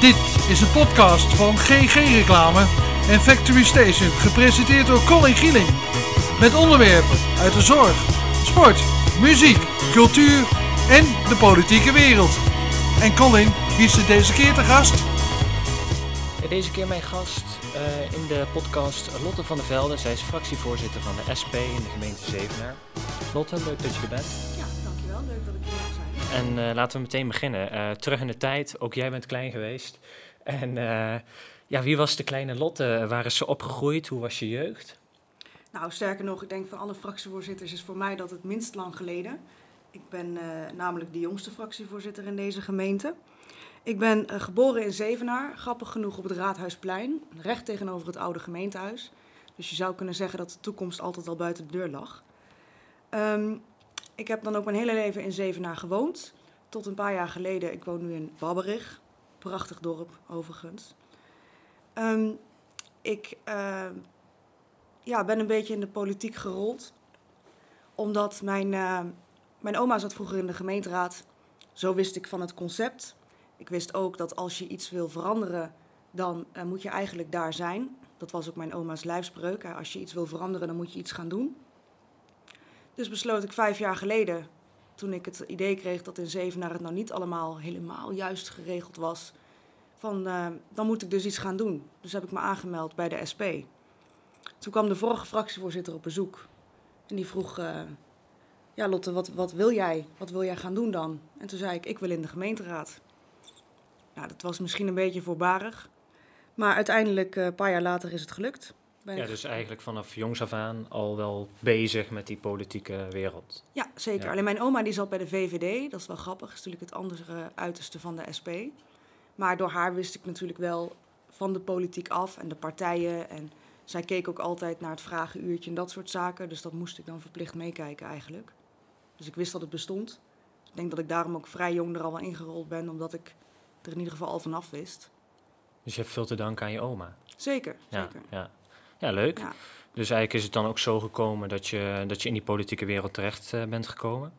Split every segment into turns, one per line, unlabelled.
Dit is een podcast van GG Reclame en Factory Station, gepresenteerd door Colin Gieling. Met onderwerpen uit de zorg, sport, muziek, cultuur en de politieke wereld. En Colin, wie is er deze keer te gast?
Deze keer mijn gast uh, in de podcast Lotte van der Velde. Zij is fractievoorzitter van de SP in de gemeente Zevenaar. Lotte, leuk dat je er bent. En uh, laten we meteen beginnen. Uh, terug in de tijd, ook jij bent klein geweest. En ja, wie was de kleine Lotte? Waar ze opgegroeid? Hoe was je jeugd?
Nou, sterker nog, ik denk van alle fractievoorzitters is voor mij dat het minst lang geleden. Ik ben namelijk de jongste fractievoorzitter in deze gemeente. Ik ben geboren in Zevenaar, grappig genoeg op het Raadhuisplein, recht tegenover het oude gemeentehuis. Dus je zou kunnen zeggen dat de toekomst altijd al buiten de deur lag. Um, ik heb dan ook mijn hele leven in Zevenaar gewoond. Tot een paar jaar geleden, ik woon nu in Babberich. Prachtig dorp, overigens. Um, ik uh, ja, ben een beetje in de politiek gerold. Omdat mijn, uh, mijn oma zat vroeger in de gemeenteraad. Zo wist ik van het concept. Ik wist ook dat als je iets wil veranderen, dan uh, moet je eigenlijk daar zijn. Dat was ook mijn oma's lijfspreuk. Als je iets wil veranderen, dan moet je iets gaan doen. Dus besloot ik vijf jaar geleden, toen ik het idee kreeg dat in Zevenaar het nou niet allemaal helemaal juist geregeld was, van uh, dan moet ik dus iets gaan doen. Dus heb ik me aangemeld bij de SP. Toen kwam de vorige fractievoorzitter op bezoek en die vroeg, uh, ja Lotte, wat, wat wil jij? Wat wil jij gaan doen dan? En toen zei ik, ik wil in de gemeenteraad. Nou, dat was misschien een beetje voorbarig. Maar uiteindelijk, uh, een paar jaar later, is het gelukt.
Ja, dus eigenlijk vanaf jongs af aan al wel bezig met die politieke wereld.
Ja, zeker. Ja. Alleen mijn oma die zat bij de VVD. Dat is wel grappig. Dat is natuurlijk het andere uiterste van de SP. Maar door haar wist ik natuurlijk wel van de politiek af en de partijen. En zij keek ook altijd naar het vragenuurtje en dat soort zaken. Dus dat moest ik dan verplicht meekijken eigenlijk. Dus ik wist dat het bestond. Ik denk dat ik daarom ook vrij jong er al wel ingerold ben, omdat ik er in ieder geval al vanaf wist.
Dus je hebt veel te danken aan je oma?
Zeker,
ja,
zeker.
Ja, ja leuk. Ja. Dus eigenlijk is het dan ook zo gekomen dat je, dat je in die politieke wereld terecht uh, bent gekomen.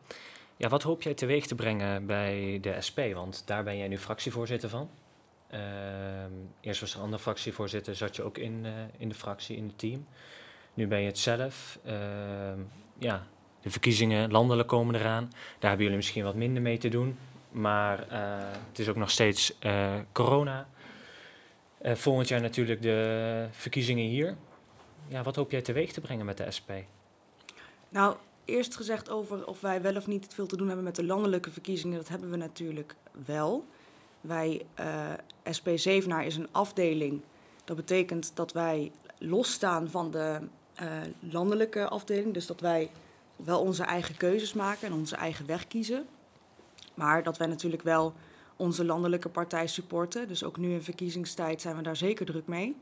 Ja, wat hoop jij teweeg te brengen bij de SP? Want daar ben jij nu fractievoorzitter van. Uh, eerst was er een andere fractievoorzitter, zat je ook in, uh, in de fractie, in het team. Nu ben je het zelf. Ehm, ja, de verkiezingen landelijk komen eraan. Daar hebben jullie misschien wat minder mee te doen. Maar uh, het is ook nog steeds corona. Volgend jaar natuurlijk de verkiezingen hier. Ja, wat hoop jij teweeg te brengen met de SP?
Nou, eerst gezegd over of wij wel of niet veel te doen hebben met de landelijke verkiezingen. Dat hebben we natuurlijk wel. Wij, SP Zevenaar is een afdeling. Dat betekent dat wij losstaan van de landelijke afdeling. Dus dat wij wel onze eigen keuzes maken en onze eigen weg kiezen. Maar dat wij natuurlijk wel onze landelijke partij supporten. Dus ook nu in verkiezingstijd zijn we daar zeker druk mee.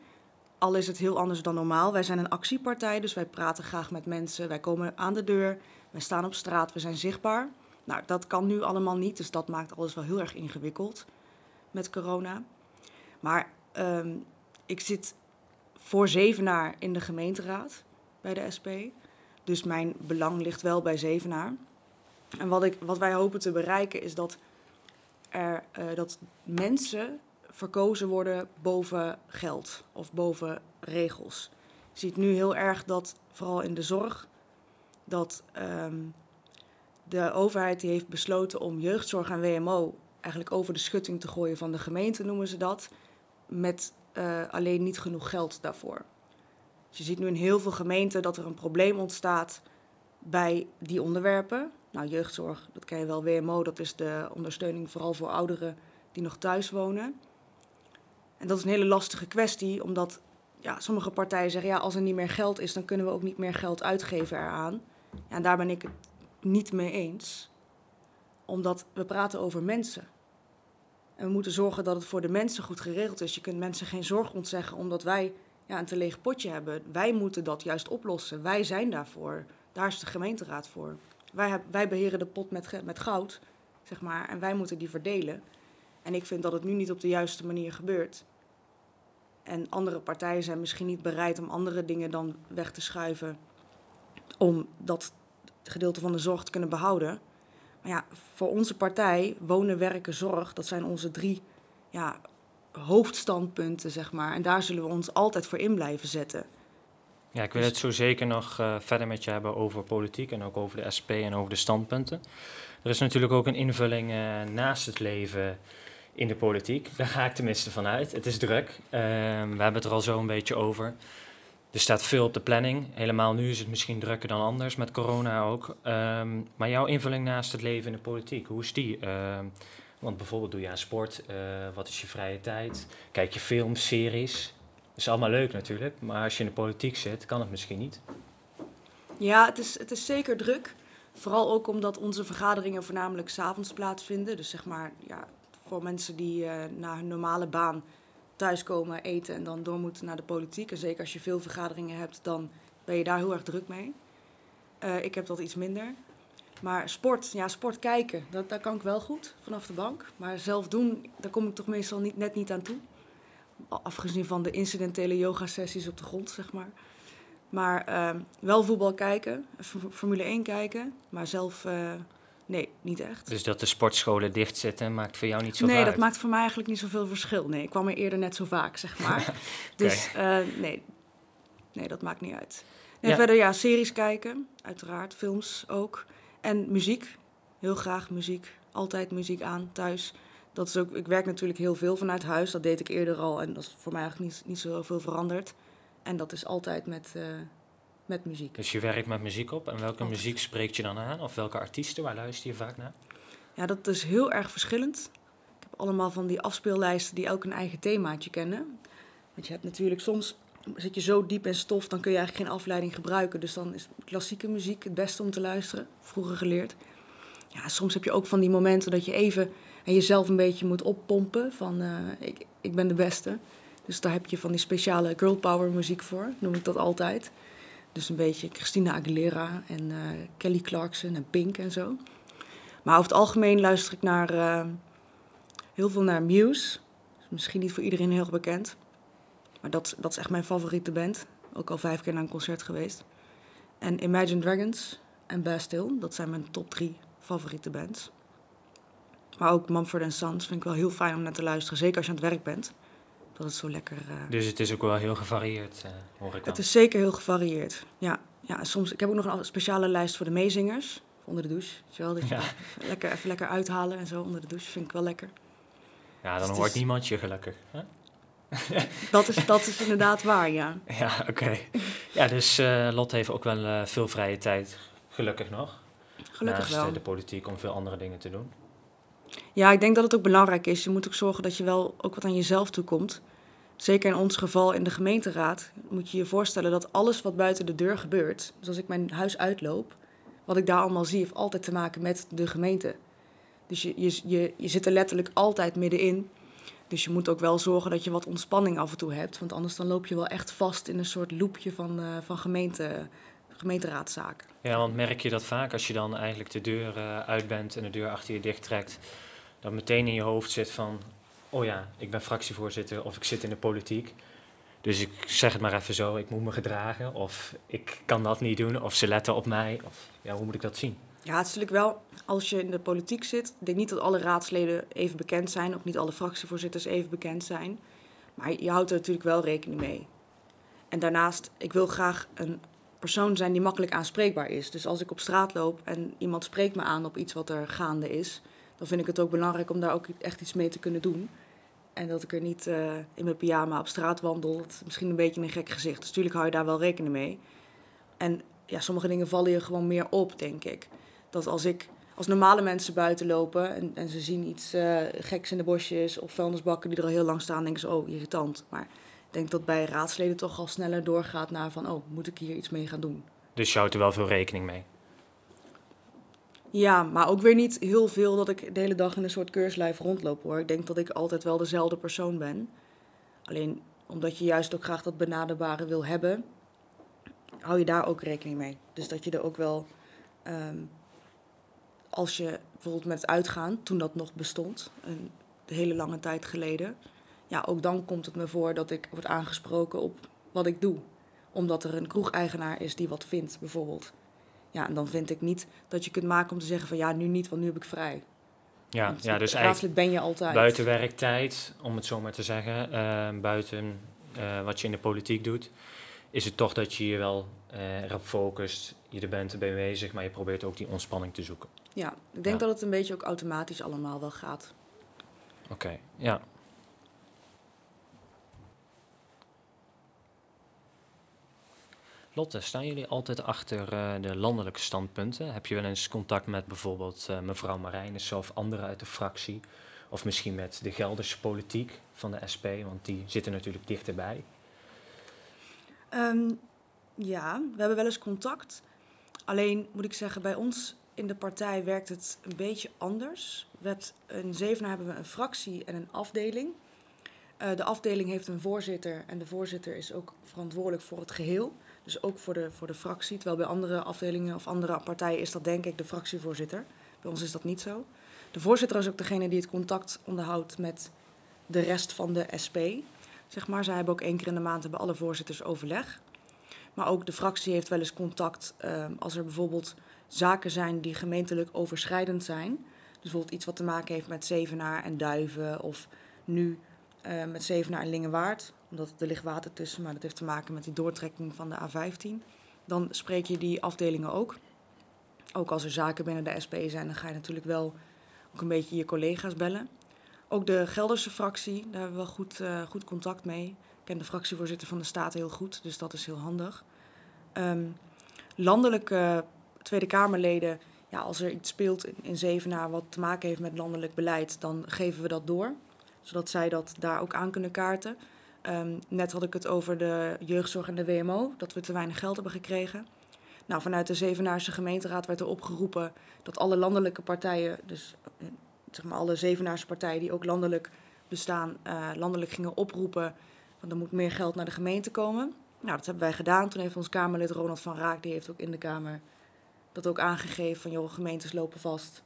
Al is het heel anders dan normaal. Wij zijn een actiepartij, dus wij praten graag met mensen. Wij komen aan de deur, wij staan op straat, we zijn zichtbaar. Nou, dat kan nu allemaal niet, dus dat maakt alles wel heel erg ingewikkeld met corona. Maar um, ik zit voor Zevenaar in de gemeenteraad bij de SP. Dus mijn belang ligt wel bij Zevenaar. En wat, ik, wat wij hopen te bereiken is dat, er, uh, dat mensen verkozen worden boven geld of boven regels. Je ziet nu heel erg dat, vooral in de zorg, dat um, de overheid die heeft besloten om jeugdzorg en WMO eigenlijk over de schutting te gooien van de gemeente, noemen ze dat, met uh, alleen niet genoeg geld daarvoor. Dus je ziet nu in heel veel gemeenten dat er een probleem ontstaat bij die onderwerpen. Nou, jeugdzorg, dat ken je wel, WMO, dat is de ondersteuning vooral voor ouderen die nog thuis wonen. En dat is een hele lastige kwestie, omdat ja, sommige partijen zeggen, ja, als er niet meer geld is, dan kunnen we ook niet meer geld uitgeven eraan. Ja, en daar ben ik het niet mee eens, omdat we praten over mensen. En we moeten zorgen dat het voor de mensen goed geregeld is. Je kunt mensen geen zorg ontzeggen omdat wij ja, een te leeg potje hebben. Wij moeten dat juist oplossen. Wij zijn daarvoor. Daar is de gemeenteraad voor. Wij, wij beheren de pot met, met goud, zeg maar, en wij moeten die verdelen. En ik vind dat het nu niet op de juiste manier gebeurt. En andere partijen zijn misschien niet bereid om andere dingen dan weg te schuiven. Om dat gedeelte van de zorg te kunnen behouden. Maar ja, voor onze partij, wonen, werken, zorg, dat zijn onze drie ja, hoofdstandpunten, zeg maar. En daar zullen we ons altijd voor in blijven zetten.
Ja, ik wil het zo zeker nog uh, verder met je hebben over politiek en ook over de SP en over de standpunten. Er is natuurlijk ook een invulling uh, naast het leven in de politiek. Daar ga ik tenminste vanuit. Het is druk. Uh, we hebben het er al zo een beetje over. Er staat veel op de planning. Helemaal nu is het misschien drukker dan anders, met corona ook. Um, maar jouw invulling naast het leven in de politiek, hoe is die? Uh, want bijvoorbeeld doe je aan sport, uh, wat is je vrije tijd? Kijk je films, series? Dat is allemaal leuk natuurlijk, maar als je in de politiek zit, kan het misschien niet.
Ja, het is, het is zeker druk. Vooral ook omdat onze vergaderingen voornamelijk s'avonds plaatsvinden. Dus zeg maar, ja, voor mensen die uh, na hun normale baan thuiskomen, eten en dan door moeten naar de politiek. En zeker als je veel vergaderingen hebt, dan ben je daar heel erg druk mee. Uh, ik heb dat iets minder. Maar sport, ja, sport kijken, dat, daar kan ik wel goed vanaf de bank. Maar zelf doen, daar kom ik toch meestal niet, net niet aan toe. Afgezien van de incidentele yoga-sessies op de grond, zeg maar. Maar uh, wel voetbal kijken, Formule 1 kijken, maar zelf niet echt.
Dus dat de sportscholen dicht zitten maakt voor jou niet zo
Nee,
uit?
dat maakt voor mij eigenlijk niet zoveel verschil. Nee, ik kwam er eerder net zo vaak, zeg maar. okay. Dus uh, nee. nee, dat maakt niet uit. En ja. verder ja, series kijken, uiteraard, films ook. En muziek, heel graag muziek. Altijd muziek aan thuis. Dat is ook, ik werk natuurlijk heel veel vanuit huis. Dat deed ik eerder al en dat is voor mij eigenlijk niet, niet zo veel veranderd. En dat is altijd met, uh, met muziek.
Dus je werkt met muziek op. En welke muziek spreekt je dan aan? Of welke artiesten? Waar luister je vaak naar?
Ja, dat is heel erg verschillend. Ik heb allemaal van die afspeellijsten die elk een eigen themaatje kennen. Want je hebt natuurlijk soms zit je zo diep in stof, dan kun je eigenlijk geen afleiding gebruiken. Dus dan is klassieke muziek het beste om te luisteren, vroeger geleerd. Ja, soms heb je ook van die momenten dat je even en jezelf een beetje moet oppompen van uh, ik, ik ben de beste. Dus daar heb je van die speciale girl power muziek voor, noem ik dat altijd. Dus een beetje Christina Aguilera en uh, Kelly Clarkson en Pink en zo. Maar over het algemeen luister ik naar, uh, heel veel naar Muse. Misschien niet voor iedereen heel bekend. Maar dat, dat is echt mijn favoriete band. Ook al vijf keer naar een concert geweest. En Imagine Dragons en Bastille, dat zijn mijn top drie favoriete bands. Maar ook Mumford Sons vind ik wel heel fijn om naar te luisteren. Zeker als je aan het werk bent. Dat het zo lekker... Uh...
Dus het is ook wel heel gevarieerd, uh, hoor ik dan.
Het is zeker heel gevarieerd, ja. ja soms, ik heb ook nog een speciale lijst voor de meezingers. Onder de douche, wel. Ja. lekker, even lekker uithalen en zo onder de douche. Vind ik wel lekker.
Ja, dan dus hoort is... niemand je gelukkig. Hè?
dat, is, dat is inderdaad waar, ja.
Ja, oké. Okay. Ja, dus uh, Lot heeft ook wel uh, veel vrije tijd, gelukkig nog.
Gelukkig
naast,
wel.
de politiek om veel andere dingen te doen.
Ja, ik denk dat het ook belangrijk is. Je moet ook zorgen dat je wel ook wat aan jezelf toekomt. Zeker in ons geval in de gemeenteraad moet je je voorstellen dat alles wat buiten de deur gebeurt, dus als ik mijn huis uitloop, wat ik daar allemaal zie, heeft altijd te maken met de gemeente. Dus je, je, je, je zit er letterlijk altijd middenin. Dus je moet ook wel zorgen dat je wat ontspanning af en toe hebt. Want anders dan loop je wel echt vast in een soort loopje van, uh, van gemeente, gemeenteraadszaken.
Ja, want merk je dat vaak als je dan eigenlijk de deur uh, uit bent en de deur achter je dicht trekt, dat meteen in je hoofd zit van, oh ja, ik ben fractievoorzitter of ik zit in de politiek. Dus ik zeg het maar even zo, ik moet me gedragen of ik kan dat niet doen of ze letten op mij. Of, ja, hoe moet ik dat zien?
Ja, het is natuurlijk wel, als je in de politiek zit, ik denk niet dat alle raadsleden even bekend zijn, ook niet alle fractievoorzitters even bekend zijn. Maar je houdt er natuurlijk wel rekening mee. En daarnaast, ik wil graag een persoon zijn die makkelijk aanspreekbaar is. Dus als ik op straat loop en iemand spreekt me aan op iets wat er gaande is, dan vind ik het ook belangrijk om daar ook echt iets mee te kunnen doen. En dat ik er niet uh, in mijn pyjama op straat wandel. Misschien een beetje een gek gezicht. Dus natuurlijk hou je daar wel rekening mee. En ja, sommige dingen vallen je gewoon meer op, denk ik dat als ik als normale mensen buiten lopen en, en ze zien iets uh, geks in de bosjes of vuilnisbakken die er al heel lang staan, denken ze, oh, irritant. Maar ik denk dat bij raadsleden toch al sneller doorgaat naar van, oh, moet ik hier iets mee gaan doen?
Dus je houdt er wel veel rekening mee?
Ja, maar ook weer niet heel veel dat ik de hele dag in een soort keurslijf rondloop hoor. Ik denk dat ik altijd wel dezelfde persoon ben. Alleen omdat je juist ook graag dat benaderbare wil hebben, hou je daar ook rekening mee. Dus dat je er ook wel um, als je bijvoorbeeld met uitgaan, toen dat nog bestond, een hele lange tijd geleden, ja, ook dan komt het me voor dat ik word aangesproken op wat ik doe. Omdat er een kroegeigenaar is die wat vindt, bijvoorbeeld. Ja, en dan vind ik niet dat je kunt maken om te zeggen van ja, nu niet, want nu heb ik vrij.
Ja, ja dus
raadslid ben je altijd.
Buiten werktijd, om het zo maar te zeggen, uh, buiten uh, wat je in de politiek doet, is het toch dat je je wel uh, erop focust, je er bent erbij bezig, maar je probeert ook die ontspanning te zoeken.
Ja, ik denk dat het een beetje ook automatisch allemaal wel gaat.
Oké, ja. Staan jullie altijd achter uh, de landelijke standpunten? Heb je wel eens contact met bijvoorbeeld uh, mevrouw Marijnissen of anderen uit de fractie? Of misschien met de Gelderse politiek van de SP, want die zitten natuurlijk dichterbij.
Um, ja, we hebben wel eens contact. Alleen moet ik zeggen, bij ons in de partij werkt het een beetje anders. Met een Zevenaar hebben we een fractie en een afdeling. Uh, de afdeling heeft een voorzitter en de voorzitter is ook verantwoordelijk voor het geheel. Dus ook voor de, voor de fractie. Terwijl bij andere afdelingen of andere partijen is dat denk ik de fractievoorzitter. Bij ons is dat niet zo. De voorzitter is ook degene die het contact onderhoudt met de rest van de SP. Zeg maar. Zij hebben ook één keer in de maand bij alle voorzitters overleg. Maar ook de fractie heeft wel eens contact uh, als er bijvoorbeeld zaken zijn die gemeentelijk overschrijdend zijn. Dus bijvoorbeeld iets wat te maken heeft met Zevenaar en Duiven of nu uh, met Zevenaar en Lingewaard. Omdat er ligt water tussen, maar dat heeft te maken met die doortrekking van de A15. Dan spreek je die afdelingen ook. Ook als er zaken binnen de SP zijn, dan ga je natuurlijk wel ook een beetje je collega's bellen. Ook de Gelderse fractie, daar hebben we wel goed, uh, goed contact mee. Ik ken de fractievoorzitter van de Staten heel goed, dus dat is heel handig. Um, landelijke Tweede Kamerleden, ja, als er iets speelt in, in Zevenaar wat te maken heeft met landelijk beleid, dan geven we dat door. Zodat zij dat daar ook aan kunnen kaarten. Um, net had ik het over de jeugdzorg en de WMO, dat we te weinig geld hebben gekregen. Nou, vanuit de Zevenaarse gemeenteraad werd er opgeroepen dat alle landelijke partijen, dus zeg maar alle Zevenaarse partijen die ook landelijk bestaan, uh, landelijk gingen oproepen. Want er moet meer geld naar de gemeente komen. Nou, dat hebben wij gedaan. Toen heeft ons Kamerlid Ronald van Raak, die heeft ook in de Kamer dat ook aangegeven van joh, gemeentes lopen vast.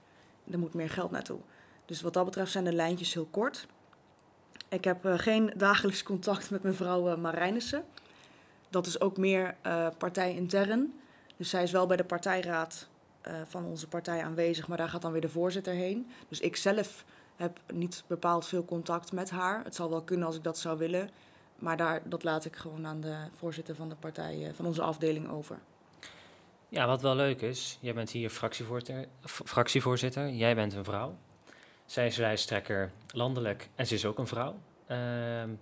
Er moet meer geld naartoe. Dus wat dat betreft zijn de lijntjes heel kort. Ik heb uh, geen dagelijks contact met mevrouw uh, Marijnissen. Dat is ook meer uh, partijintern. Dus zij is wel bij de partijraad van onze partij aanwezig, maar daar gaat dan weer de voorzitter heen. Dus ik zelf heb niet bepaald veel contact met haar. Het zal wel kunnen als ik dat zou willen. Maar daar, dat laat ik gewoon aan de voorzitter van de partij, van onze afdeling over.
Ja, wat wel leuk is, jij bent hier fractievoorzitter, fractievoorzitter jij bent een vrouw. Zij is lijsttrekker landelijk en ze is ook een vrouw. Uh,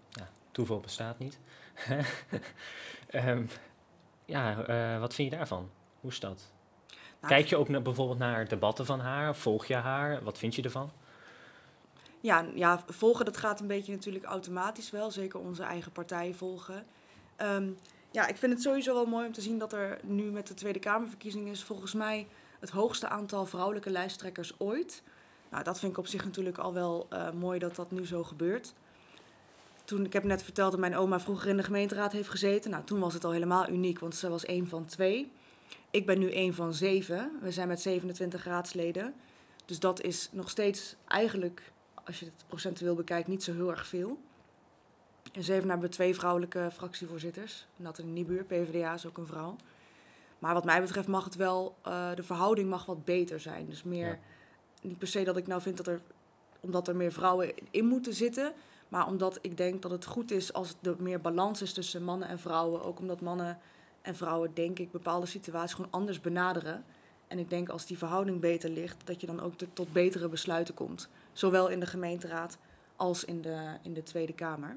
ja, toeval bestaat niet. um, ja, uh, wat vind je daarvan? Hoe is dat? Nou, Kijk je ook naar, bijvoorbeeld naar debatten van haar? Volg je haar? Wat vind je ervan?
Ja, ja, volgen dat gaat een beetje natuurlijk automatisch wel. Zeker onze eigen partij volgen. Um, ja, ik vind het sowieso wel mooi om te zien dat er nu met de Tweede Kamerverkiezingen is volgens mij het hoogste aantal vrouwelijke lijsttrekkers ooit. Nou, dat vind ik op zich natuurlijk al wel uh, mooi dat dat nu zo gebeurt. Toen, ik heb net verteld dat mijn oma vroeger in de gemeenteraad heeft gezeten. Nou, toen was het al helemaal uniek, want ze was één van twee. Ik ben nu één van zeven. We zijn met 27 raadsleden. Dus dat is nog steeds eigenlijk, als je het procentueel bekijkt, niet zo heel erg veel. In Zeven hebben we twee vrouwelijke fractievoorzitters. Nathalie Niebuur, PvdA, is ook een vrouw. Maar wat mij betreft mag het wel, uh, de verhouding mag wat beter zijn. Dus meer. Niet per se dat ik nou vind dat er, omdat er meer vrouwen in moeten zitten. Maar omdat ik denk dat het goed is als er meer balans is tussen mannen en vrouwen. Ook omdat mannen en vrouwen, denk ik, bepaalde situaties gewoon anders benaderen. En ik denk als die verhouding beter ligt, dat je dan ook tot betere besluiten komt. Zowel in de gemeenteraad als in de, in de Tweede Kamer.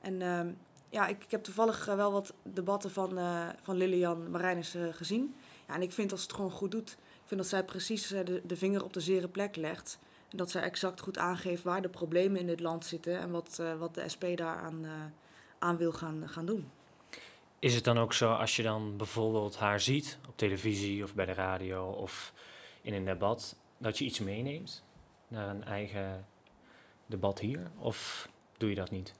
En uh, ja, ik, ik, heb toevallig uh, wel wat debatten van, uh, van Lilian Marijnis gezien. Ja, en ik vind als het gewoon goed doet, vind dat zij precies de, de vinger op de zere plek legt. En dat zij exact goed aangeeft waar de problemen in dit land zitten en wat, wat de SP daaraan aan wil gaan, gaan doen.
Is het dan ook zo als je dan bijvoorbeeld haar ziet op televisie of bij de radio of in een debat, dat je iets meeneemt naar een eigen debat hier? Of doe je dat niet?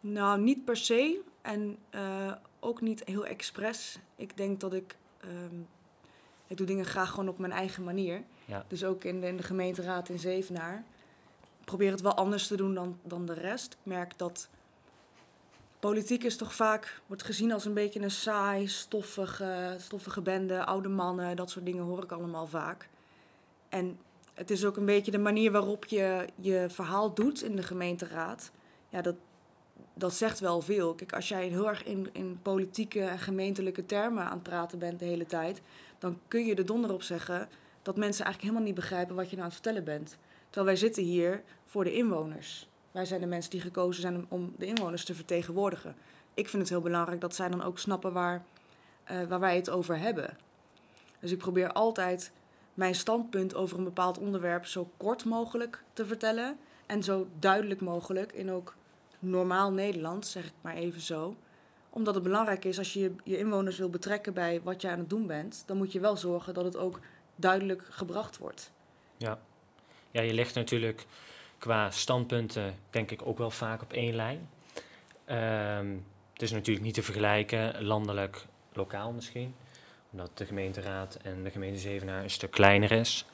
Nou, niet per se. En uh, ook niet heel expres. Ik denk dat ik. Um, ik doe dingen graag gewoon op mijn eigen manier.
Ja.
Dus ook in de, in de gemeenteraad in Zevenaar. Ik probeer het wel anders te doen dan, dan de rest. Ik merk dat. Politiek is toch vaak, wordt gezien als een beetje een saai, stoffige, stoffige bende, oude mannen, dat soort dingen hoor ik allemaal vaak. En het is ook een beetje de manier waarop je je verhaal doet in de gemeenteraad. Ja, dat, dat zegt wel veel. Kijk, als jij heel erg in, in politieke en gemeentelijke termen aan het praten bent de hele tijd, dan kun je er donder op zeggen dat mensen eigenlijk helemaal niet begrijpen wat je nou aan het vertellen bent. Terwijl wij zitten hier voor de inwoners. Wij zijn de mensen die gekozen zijn om de inwoners te vertegenwoordigen. Ik vind het heel belangrijk dat zij dan ook snappen waar, uh, waar wij het over hebben. Dus ik probeer altijd mijn standpunt over een bepaald onderwerp zo kort mogelijk te vertellen. En zo duidelijk mogelijk in ook normaal Nederlands, zeg ik maar even zo. Omdat het belangrijk is, als je je inwoners wil betrekken bij wat je aan het doen bent, dan moet je wel zorgen dat het ook duidelijk gebracht wordt.
Ja, ja je ligt natuurlijk qua standpunten, denk ik, ook wel vaak op één lijn. Um, het is natuurlijk niet te vergelijken, landelijk, lokaal misschien omdat de gemeenteraad en de gemeente Zevenaar een stuk kleiner is.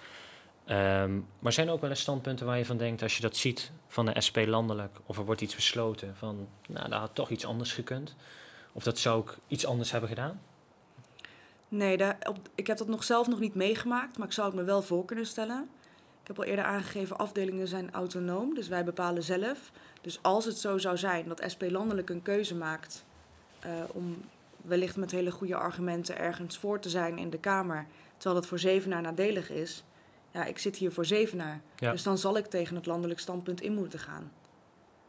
Um, maar zijn er ook wel eens standpunten waar je van denkt, als je dat ziet van de SP landelijk, of er wordt iets besloten van, nou, dat had toch iets anders gekund? Of dat zou ook iets anders hebben gedaan?
Nee, daar, op, ik heb dat nog zelf nog niet meegemaakt, maar ik zou het me wel voor kunnen stellen. Ik heb al eerder aangegeven, afdelingen zijn autonoom, dus wij bepalen zelf. Dus als het zo zou zijn dat SP landelijk een keuze maakt uh, om wellicht met hele goede argumenten ergens voor te zijn in de Kamer, terwijl dat voor Zevenaar nadelig is. Ja, ik zit hier voor Zevenaar. Dus dan zal ik tegen het landelijk standpunt in moeten gaan.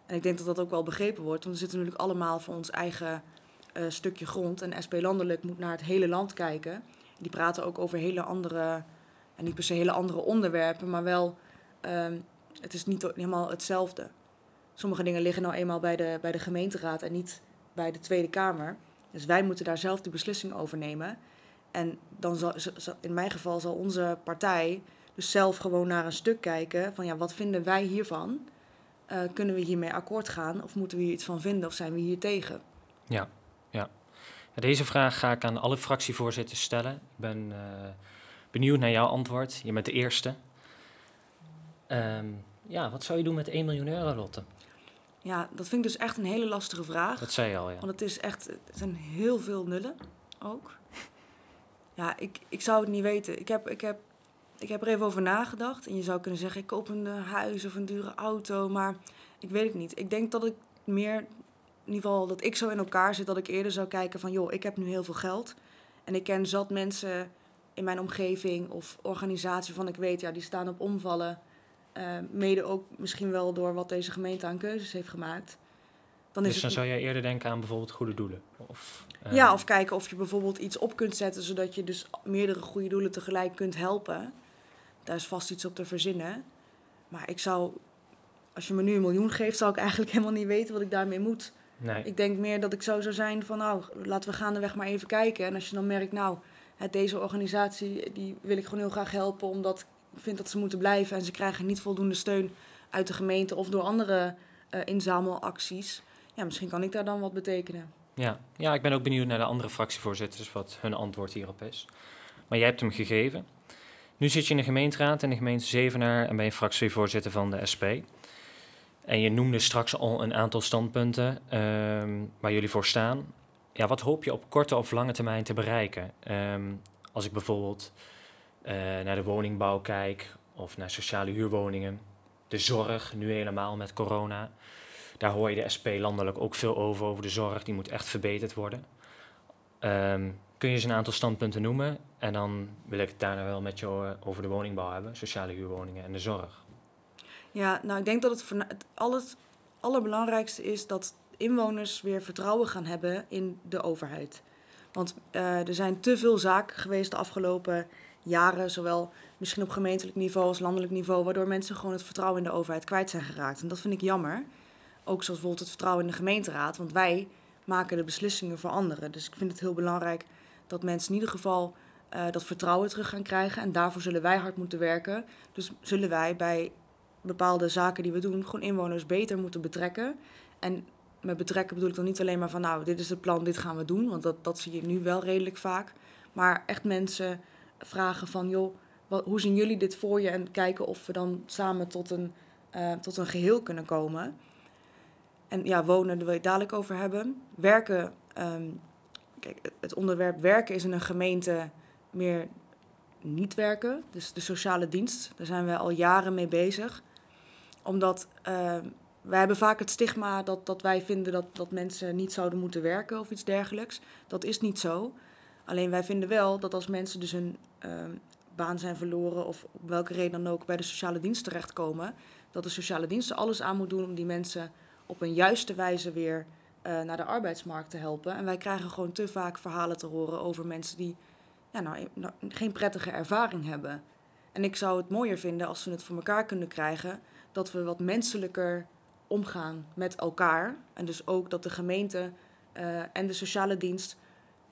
En ik denk dat dat ook wel begrepen wordt, want we zitten natuurlijk allemaal voor ons eigen stukje grond. En SP Landelijk moet naar het hele land kijken. Die praten ook over hele andere, en niet per se hele andere onderwerpen, maar wel, uh, het is niet helemaal hetzelfde. Sommige dingen liggen nou eenmaal bij de, bij de gemeenteraad en niet bij de Tweede Kamer. Dus wij moeten daar zelf de beslissing over nemen. En dan zal, in mijn geval zal onze partij dus zelf gewoon naar een stuk kijken van ja, wat vinden wij hiervan? Uh, kunnen we hiermee akkoord gaan of moeten we hier iets van vinden of zijn we hier tegen?
Ja. Deze vraag ga ik aan alle fractievoorzitters stellen. Ik ben uh, benieuwd naar jouw antwoord. Je bent de eerste. Um, ja, wat zou je doen met 1 miljoen euro, Lotte?
Ja, dat vind ik dus echt een hele lastige vraag.
Dat zei je al, ja.
Want het is echt, het zijn heel veel nullen ook. Ja, ik, ik zou het niet weten. Ik heb, ik, heb, ik heb er even over nagedacht. En je zou kunnen zeggen, ik koop een eh, huis of een dure auto. Maar ik weet het niet. Ik denk dat ik meer, in ieder geval dat ik zo in elkaar zit, dat ik eerder zou kijken van, joh, ik heb nu heel veel geld. En ik ken zat mensen in mijn omgeving of organisatie van ik weet, ja, die staan op omvallen. Uh, mede ook misschien wel door wat deze gemeente aan keuzes heeft gemaakt.
Dan dus dan zou jij eerder denken aan bijvoorbeeld goede doelen?
Of, uh... Ja, of kijken of je bijvoorbeeld iets op kunt zetten zodat je dus meerdere goede doelen tegelijk kunt helpen. Daar is vast iets op te verzinnen. Maar ik zou, als je me nu een miljoen geeft, zou ik eigenlijk helemaal niet weten wat ik daarmee moet. Nee. Ik denk meer dat ik zo zou zijn van, nou, laten we gaandeweg maar even kijken. En als je dan merkt, nou, deze organisatie, die wil ik gewoon heel graag helpen, omdat vind dat ze moeten blijven en ze krijgen niet voldoende steun uit de gemeente of door andere uh, inzamelacties. Ja, misschien kan ik daar dan wat betekenen.
Ja. ja, ik ben ook benieuwd naar de andere fractievoorzitters wat hun antwoord hierop is. Maar jij hebt hem gegeven. Nu zit je in de gemeenteraad in de gemeente Zevenaar en ben je fractievoorzitter van de SP. En je noemde straks al een aantal standpunten um, waar jullie voor staan. Ja, wat hoop je op korte of lange termijn te bereiken? Um, als ik bijvoorbeeld uh, naar de woningbouw kijk of naar sociale huurwoningen. De zorg, nu helemaal met corona. Daar hoor je de SP landelijk ook veel over, over de zorg. Die moet echt verbeterd worden. Um, kun je eens een aantal standpunten noemen? En dan wil ik het daarna wel met jou eh, over de woningbouw hebben, sociale huurwoningen en de zorg.
Ja, nou ik denk dat het, het alles, allerbelangrijkste is dat inwoners weer vertrouwen gaan hebben in de overheid. Want uh, er zijn te veel zaken geweest de afgelopen jaren, zowel misschien op gemeentelijk niveau als landelijk niveau, waardoor mensen gewoon het vertrouwen in de overheid kwijt zijn geraakt. En dat vind ik jammer. Ook zoals bijvoorbeeld het vertrouwen in de gemeenteraad, want wij maken de beslissingen voor anderen. Dus ik vind het heel belangrijk dat mensen in ieder geval uh, dat vertrouwen terug gaan krijgen. En daarvoor zullen wij hard moeten werken. Dus zullen wij bij bepaalde zaken die we doen, gewoon inwoners beter moeten betrekken. En met betrekken bedoel ik dan niet alleen maar van, nou, dit is het plan, dit gaan we doen. Want dat, dat zie je nu wel redelijk vaak. Maar echt mensen vragen van, joh, hoe zien jullie dit voor je? En kijken of we dan samen tot een, uh, tot een geheel kunnen komen. En ja, wonen, daar wil je het dadelijk over hebben. Werken, um, kijk, het onderwerp werken is in een gemeente meer niet werken. Dus de sociale dienst, daar zijn we al jaren mee bezig. Omdat uh, wij hebben vaak het stigma dat, dat wij vinden dat, dat mensen niet zouden moeten werken of iets dergelijks. Dat is niet zo. Alleen wij vinden wel dat als mensen dus hun uh, baan zijn verloren of op welke reden dan ook bij de sociale dienst terechtkomen, dat de sociale dienst er alles aan moet doen om die mensen op een juiste wijze weer uh, naar de arbeidsmarkt te helpen. En wij krijgen gewoon te vaak verhalen te horen over mensen die ja, nou, nou, geen prettige ervaring hebben. En ik zou het mooier vinden als we het voor elkaar kunnen krijgen dat we wat menselijker omgaan met elkaar. En dus ook dat de gemeente uh, en de sociale dienst,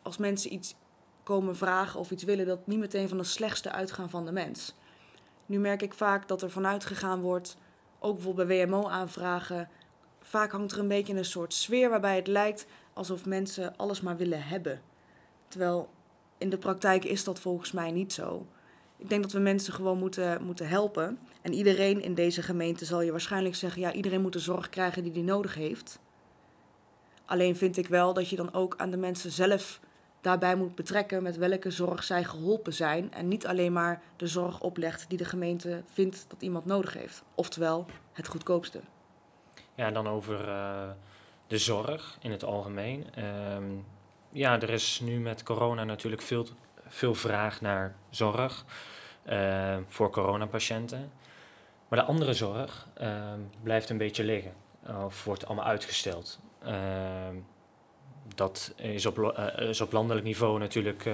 als mensen iets komen vragen of iets willen, dat niet meteen van de slechtste uitgaan van de mens. Nu merk ik vaak dat er vanuit gegaan wordt, ook bijvoorbeeld bij WMO-aanvragen, vaak hangt er een beetje een soort sfeer waarbij het lijkt alsof mensen alles maar willen hebben. Terwijl in de praktijk is dat volgens mij niet zo. Ik denk dat we mensen gewoon moeten, moeten helpen. En iedereen in deze gemeente zal je waarschijnlijk zeggen: ja, iedereen moet de zorg krijgen die die nodig heeft. Alleen vind ik wel dat je dan ook aan de mensen zelf daarbij moet betrekken met welke zorg zij geholpen zijn. En niet alleen maar de zorg oplegt die de gemeente vindt dat iemand nodig heeft. Oftewel het goedkoopste.
Ja, dan over uh, de zorg in het algemeen. Um, ja, er is nu met corona natuurlijk veel, veel vraag naar zorg uh, voor coronapatiënten. Maar de andere zorg uh, blijft een beetje liggen of wordt allemaal uitgesteld. dat is op, is op landelijk niveau natuurlijk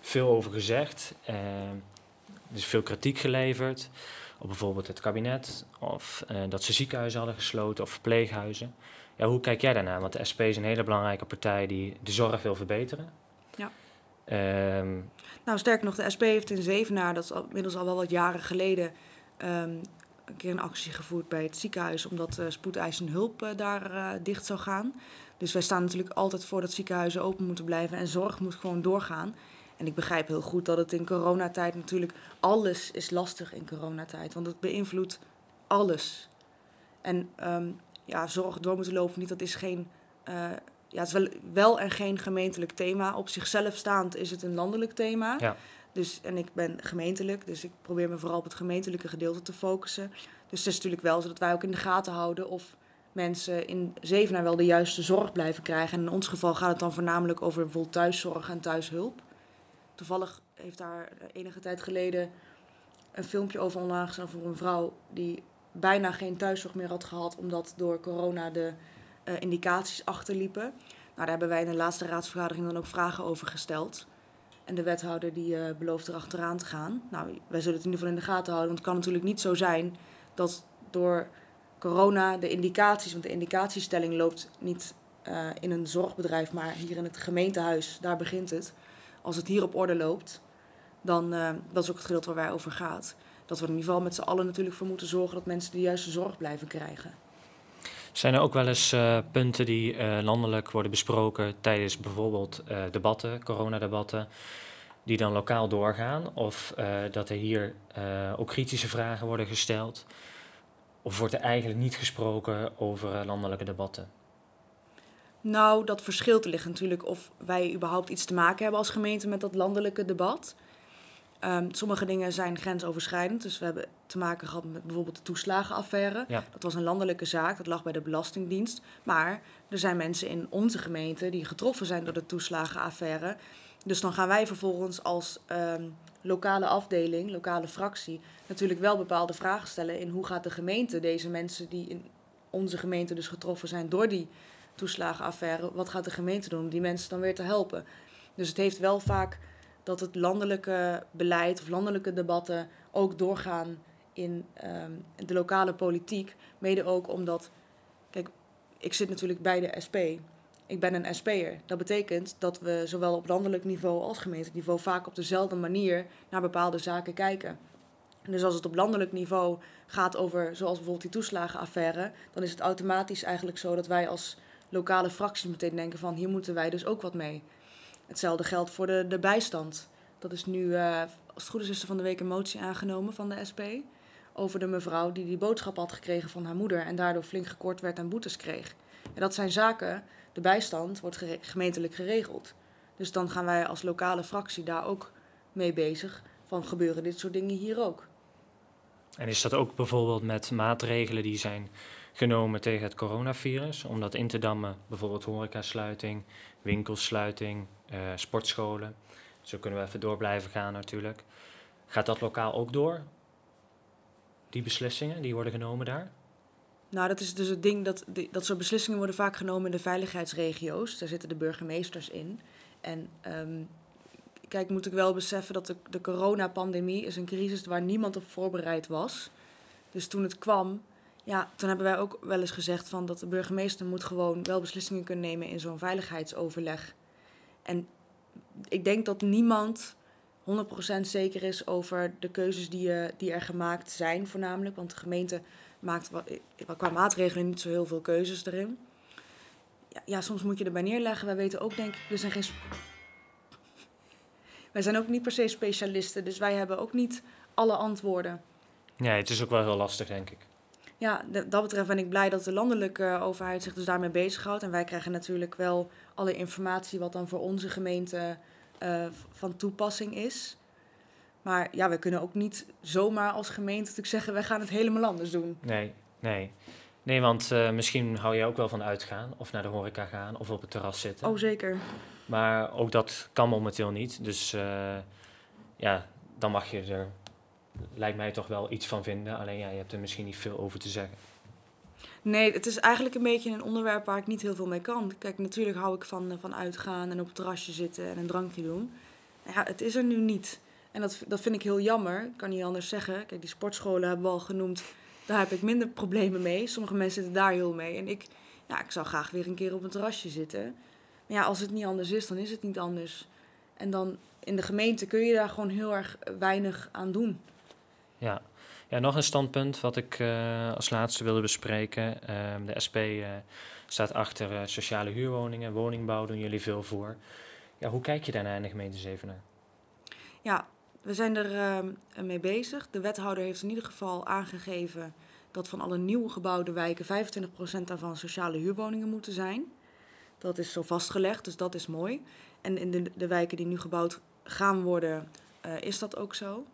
veel over gezegd. er is veel kritiek geleverd op bijvoorbeeld het kabinet, of uh, dat ze ziekenhuizen hadden gesloten of verpleeghuizen. Ja, hoe kijk jij daarnaar? Want de SP is een hele belangrijke partij die de zorg wil verbeteren.
Ja. Um, nou, sterker nog, de SP heeft in Zevenaar, dat is al, inmiddels al wel wat jaren geleden, um, een keer een actie gevoerd bij het ziekenhuis, omdat uh, spoedeisende hulp uh, daar uh, dicht zou gaan. Dus wij staan natuurlijk altijd voor dat ziekenhuizen open moeten blijven en zorg moet gewoon doorgaan. En ik begrijp heel goed dat het in coronatijd natuurlijk alles is lastig in coronatijd, want het beïnvloedt alles. En um, ja, zorg door moeten lopen niet, dat is geen. Ja, het is wel, wel en geen gemeentelijk thema. Op zichzelf staand is het een landelijk thema. Ja. Dus, en ik ben gemeentelijk, dus ik probeer me vooral op het gemeentelijke gedeelte te focussen. Dus het is natuurlijk wel zo dat wij ook in de gaten houden of mensen in Zevenaar wel de juiste zorg blijven krijgen. En in ons geval gaat het dan voornamelijk over bijvoorbeeld thuiszorg en thuishulp. Toevallig heeft daar enige tijd geleden een filmpje over online gezet voor een vrouw die bijna geen thuiszorg meer had gehad, omdat door corona de uh, indicaties achterliepen. Nou, daar hebben wij in de laatste raadsvergadering dan ook vragen over gesteld. En de wethouder die uh, belooft er achteraan te gaan. Nou, wij zullen het in ieder geval in de gaten houden, want het kan natuurlijk niet zo zijn dat door corona de indicaties, want de indicatiestelling loopt niet uh, in een zorgbedrijf, maar hier in het gemeentehuis, daar begint het als het hier op orde loopt, dan uh, dat is ook het gedeelte waar wij over gaat. Dat we in ieder geval met z'n allen natuurlijk voor moeten zorgen dat mensen de juiste zorg blijven krijgen.
Zijn er ook wel eens uh, punten die uh, landelijk worden besproken tijdens bijvoorbeeld debatten, coronadebatten, die dan lokaal doorgaan? Of dat er hier ook kritische vragen worden gesteld? Of wordt er eigenlijk niet gesproken over landelijke debatten?
Nou, dat verschilt. Er ligt natuurlijk of wij überhaupt iets te maken hebben als gemeente met dat landelijke debat. Um, sommige dingen zijn grensoverschrijdend. Dus we hebben te maken gehad met bijvoorbeeld de toeslagenaffaire. Ja. Dat was een landelijke zaak, dat lag bij de Belastingdienst. Maar er zijn mensen in onze gemeente die getroffen zijn door de toeslagenaffaire. Dus dan gaan wij vervolgens als um, lokale afdeling, lokale fractie, natuurlijk wel bepaalde vragen stellen in hoe gaat de gemeente deze mensen die in onze gemeente dus getroffen zijn door die toeslagenaffaire. Wat gaat de gemeente doen om die mensen dan weer te helpen? Dus het heeft wel vaak dat het landelijke beleid of landelijke debatten ook doorgaan in um, de lokale politiek. Mede ook omdat, kijk, ik zit natuurlijk bij de SP. Ik ben een SP'er. Dat betekent dat we zowel op landelijk niveau als gemeenteniveau vaak op dezelfde manier naar bepaalde zaken kijken. Dus als het op landelijk niveau gaat over, zoals bijvoorbeeld die toeslagenaffaire, dan is het automatisch eigenlijk zo dat wij als lokale fracties meteen denken van hier moeten wij dus ook wat mee. Hetzelfde geldt voor de, de bijstand. Dat is nu, uh, als het goed is, van de week een motie aangenomen van de SP. Over de mevrouw die die boodschap had gekregen van haar moeder en daardoor flink gekort werd en boetes kreeg. En dat zijn zaken, de bijstand wordt gemeentelijk geregeld. Dus dan gaan wij als lokale fractie daar ook mee bezig. van gebeuren dit soort dingen hier ook.
En is dat ook bijvoorbeeld met maatregelen die zijn genomen tegen het coronavirus, om dat in te dammen, bijvoorbeeld horecasluiting, winkelsluiting, sportscholen. Zo kunnen we even door blijven gaan natuurlijk. Gaat dat lokaal ook door? Die beslissingen die worden genomen daar?
Nou, dat is dus het ding dat dat soort beslissingen worden vaak genomen in de veiligheidsregio's. Daar zitten de burgemeesters in. En um, kijk, moet ik wel beseffen dat de, de coronapandemie is een crisis waar niemand op voorbereid was. Dus toen het kwam, ja, toen hebben wij ook wel eens gezegd van dat de burgemeester moet gewoon wel beslissingen kunnen nemen in zo'n veiligheidsoverleg. En ik denk dat niemand 100% zeker is over de keuzes die, uh, die er gemaakt zijn, voornamelijk. Want de gemeente maakt wat, qua maatregelen niet zo heel veel keuzes erin. Ja, ja, soms moet je erbij neerleggen. Wij weten ook, denk ik, er zijn geen. Wij zijn ook niet per se specialisten, dus wij hebben ook niet alle antwoorden.
Ja, het is ook wel heel lastig, denk ik.
Ja, dat betreft ben ik blij dat de landelijke overheid zich dus daarmee bezighoudt. En wij krijgen natuurlijk wel alle informatie wat dan voor onze gemeente uh, van toepassing is. Maar ja, we kunnen ook niet zomaar als gemeente natuurlijk zeggen... wij gaan het helemaal anders doen.
Nee, nee. Nee, want uh, misschien hou je ook wel van uitgaan... of naar de horeca gaan of op het terras zitten.
Oh, zeker.
Maar ook dat kan momenteel niet. Dus uh, ja, dan mag je er, lijkt mij toch wel iets van vinden. Alleen ja, je hebt er misschien niet veel over te zeggen.
Nee, het is eigenlijk een beetje een onderwerp waar ik niet heel veel mee kan. Kijk, natuurlijk hou ik van, van uitgaan en op het terrasje zitten en een drankje doen. Ja, het is er nu niet. En dat, dat vind ik heel jammer. Ik kan niet anders zeggen. Kijk, die sportscholen hebben we al genoemd. Daar heb ik minder problemen mee. Sommige mensen zitten daar heel mee. En ik, ja, ik zou graag weer een keer op een terrasje zitten. Maar ja, als het niet anders is, dan is het niet anders. En dan in de gemeente kun je daar gewoon heel erg weinig aan doen.
Ja, ja nog een standpunt wat ik uh, als laatste wilde bespreken. Uh, de SP uh, staat achter eh, sociale huurwoningen, woningbouw doen jullie veel voor. Ja, hoe kijk je daarnaar in de gemeente Zevenaar?
Ja, we zijn er uh, mee bezig. De wethouder heeft in ieder geval aangegeven dat van alle nieuw gebouwde wijken 25% daarvan sociale huurwoningen moeten zijn. Dat is zo vastgelegd, dus dat is mooi. En in de, de wijken die nu gebouwd gaan worden, is dat ook zo.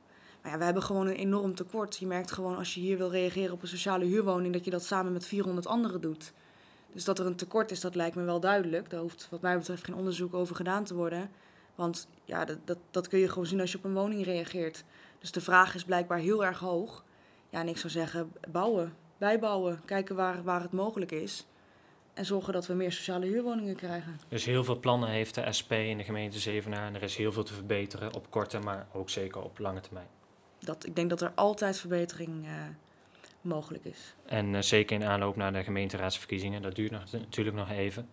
Maar ja, we hebben gewoon een enorm tekort. Je merkt gewoon als je hier wil reageren op een sociale huurwoning, dat je dat samen met 400 anderen doet. Dus dat er een tekort is, dat lijkt me wel duidelijk. Daar hoeft wat mij betreft geen onderzoek over gedaan te worden. Want ja, dat, dat, dat kun je gewoon zien als je op een woning reageert. Dus de vraag is blijkbaar heel erg hoog. Ja, en ik zou zeggen, bouwen, bijbouwen, kijken waar, waar het mogelijk is. En zorgen dat we meer sociale huurwoningen krijgen.
Dus heel veel plannen heeft de SP in de gemeente Zevenaar. En er is heel veel te verbeteren op korte, maar ook zeker op lange termijn.
Dat, ik denk dat er altijd verbetering uh, mogelijk is.
En uh, zeker in aanloop naar de gemeenteraadsverkiezingen. Dat duurt nog, natuurlijk nog even.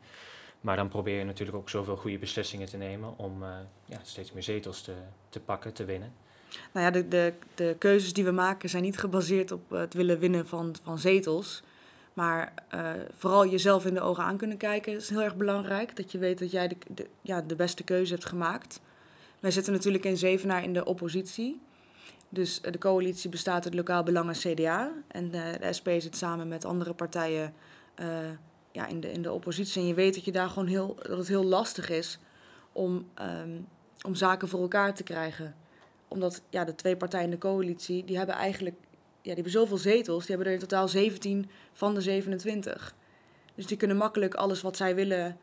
Maar dan probeer je natuurlijk ook zoveel goede beslissingen te nemen om uh, ja, steeds meer zetels te, te pakken, te winnen.
Nou ja, de, de, de keuzes die we maken zijn niet gebaseerd op het willen winnen van, van zetels. Maar uh, vooral jezelf in de ogen aan kunnen kijken is heel erg belangrijk. Dat je weet dat jij de, de, ja, de beste keuze hebt gemaakt. Wij zitten natuurlijk in Zevenaar in de oppositie. Dus de coalitie bestaat uit lokaal belang en CDA. En de, de SP zit samen met andere partijen uh, ja, in, de, in de oppositie. En je weet dat, je daar gewoon heel, dat het heel lastig is om, um, om zaken voor elkaar te krijgen. Omdat ja, de twee partijen in de coalitie, die hebben eigenlijk ja, die hebben zoveel zetels. Die hebben er in totaal 17 van de 27. Dus die kunnen makkelijk alles wat zij willen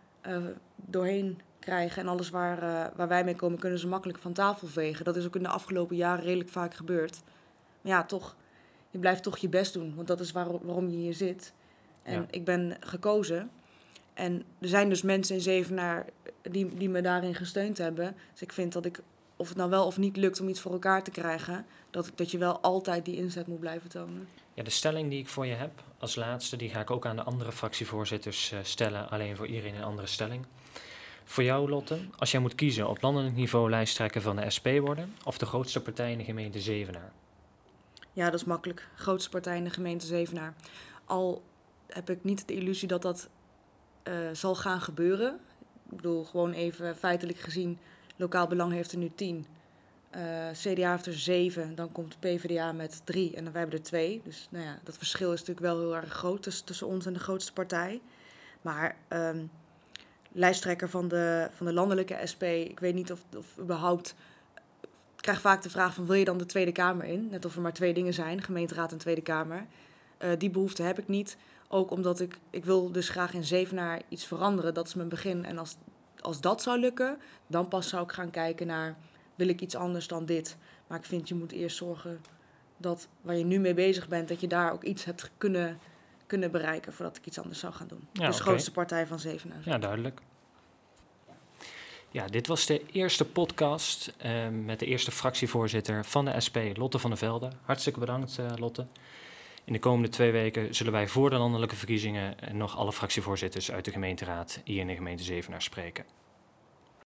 doorheen krijgen. En alles waar, uh, waar wij mee komen, kunnen ze makkelijk van tafel vegen. Dat is ook in de afgelopen jaren redelijk vaak gebeurd. Maar ja, toch, je blijft toch je best doen. Want dat is waar, waarom je hier zit. En ja. ik ben gekozen. En er zijn dus mensen in Zevenaar die, die me daarin gesteund hebben. Dus ik vind dat ik, of het nou wel of niet lukt om iets voor elkaar te krijgen, dat, dat je wel altijd die inzet moet blijven tonen.
Ja, de stelling die ik voor je heb als laatste, die ga ik ook aan de andere fractievoorzitters uh, stellen, alleen voor iedereen een andere stelling. Voor jou, Lotte, als jij moet kiezen op landelijk niveau lijsttrekker van de SP worden of de grootste partij in de gemeente Zevenaar?
Ja, dat is makkelijk. Grootste partij in de gemeente Zevenaar. Al heb ik niet de illusie dat dat uh, zal gaan gebeuren. Ik bedoel, gewoon even feitelijk gezien, lokaal belang heeft er nu tien. Uh, CDA heeft er zeven, dan komt PvdA met drie en dan wij hebben er twee. Dus nou ja, dat verschil is natuurlijk wel heel erg groot tussen, ons en de grootste partij. Maar um, lijsttrekker van de, van de landelijke SP, ik weet niet of, of überhaupt krijg vaak de vraag van wil je dan de Tweede Kamer in? Net of er maar twee dingen zijn, gemeenteraad en Tweede Kamer. Uh, die behoefte heb ik niet. Ook omdat ik, ik wil dus graag in Zevenaar iets veranderen. Dat is mijn begin. En als, als dat zou lukken, dan pas zou ik gaan kijken naar... wil ik iets anders dan dit? Maar ik vind, je moet eerst zorgen dat waar je nu mee bezig bent... dat je daar ook iets hebt kunnen, kunnen bereiken... voordat ik iets anders zou gaan doen. Ja, dus de grootste partij van Zevenaar.
Ja, duidelijk. Ja, dit was de eerste podcast uh, met de eerste fractievoorzitter van de SP, Lotte van der Velde. Hartstikke bedankt, uh, Lotte. In de komende twee weken zullen wij voor de landelijke verkiezingen nog alle fractievoorzitters uit de gemeenteraad hier in de gemeente Zevenaar spreken.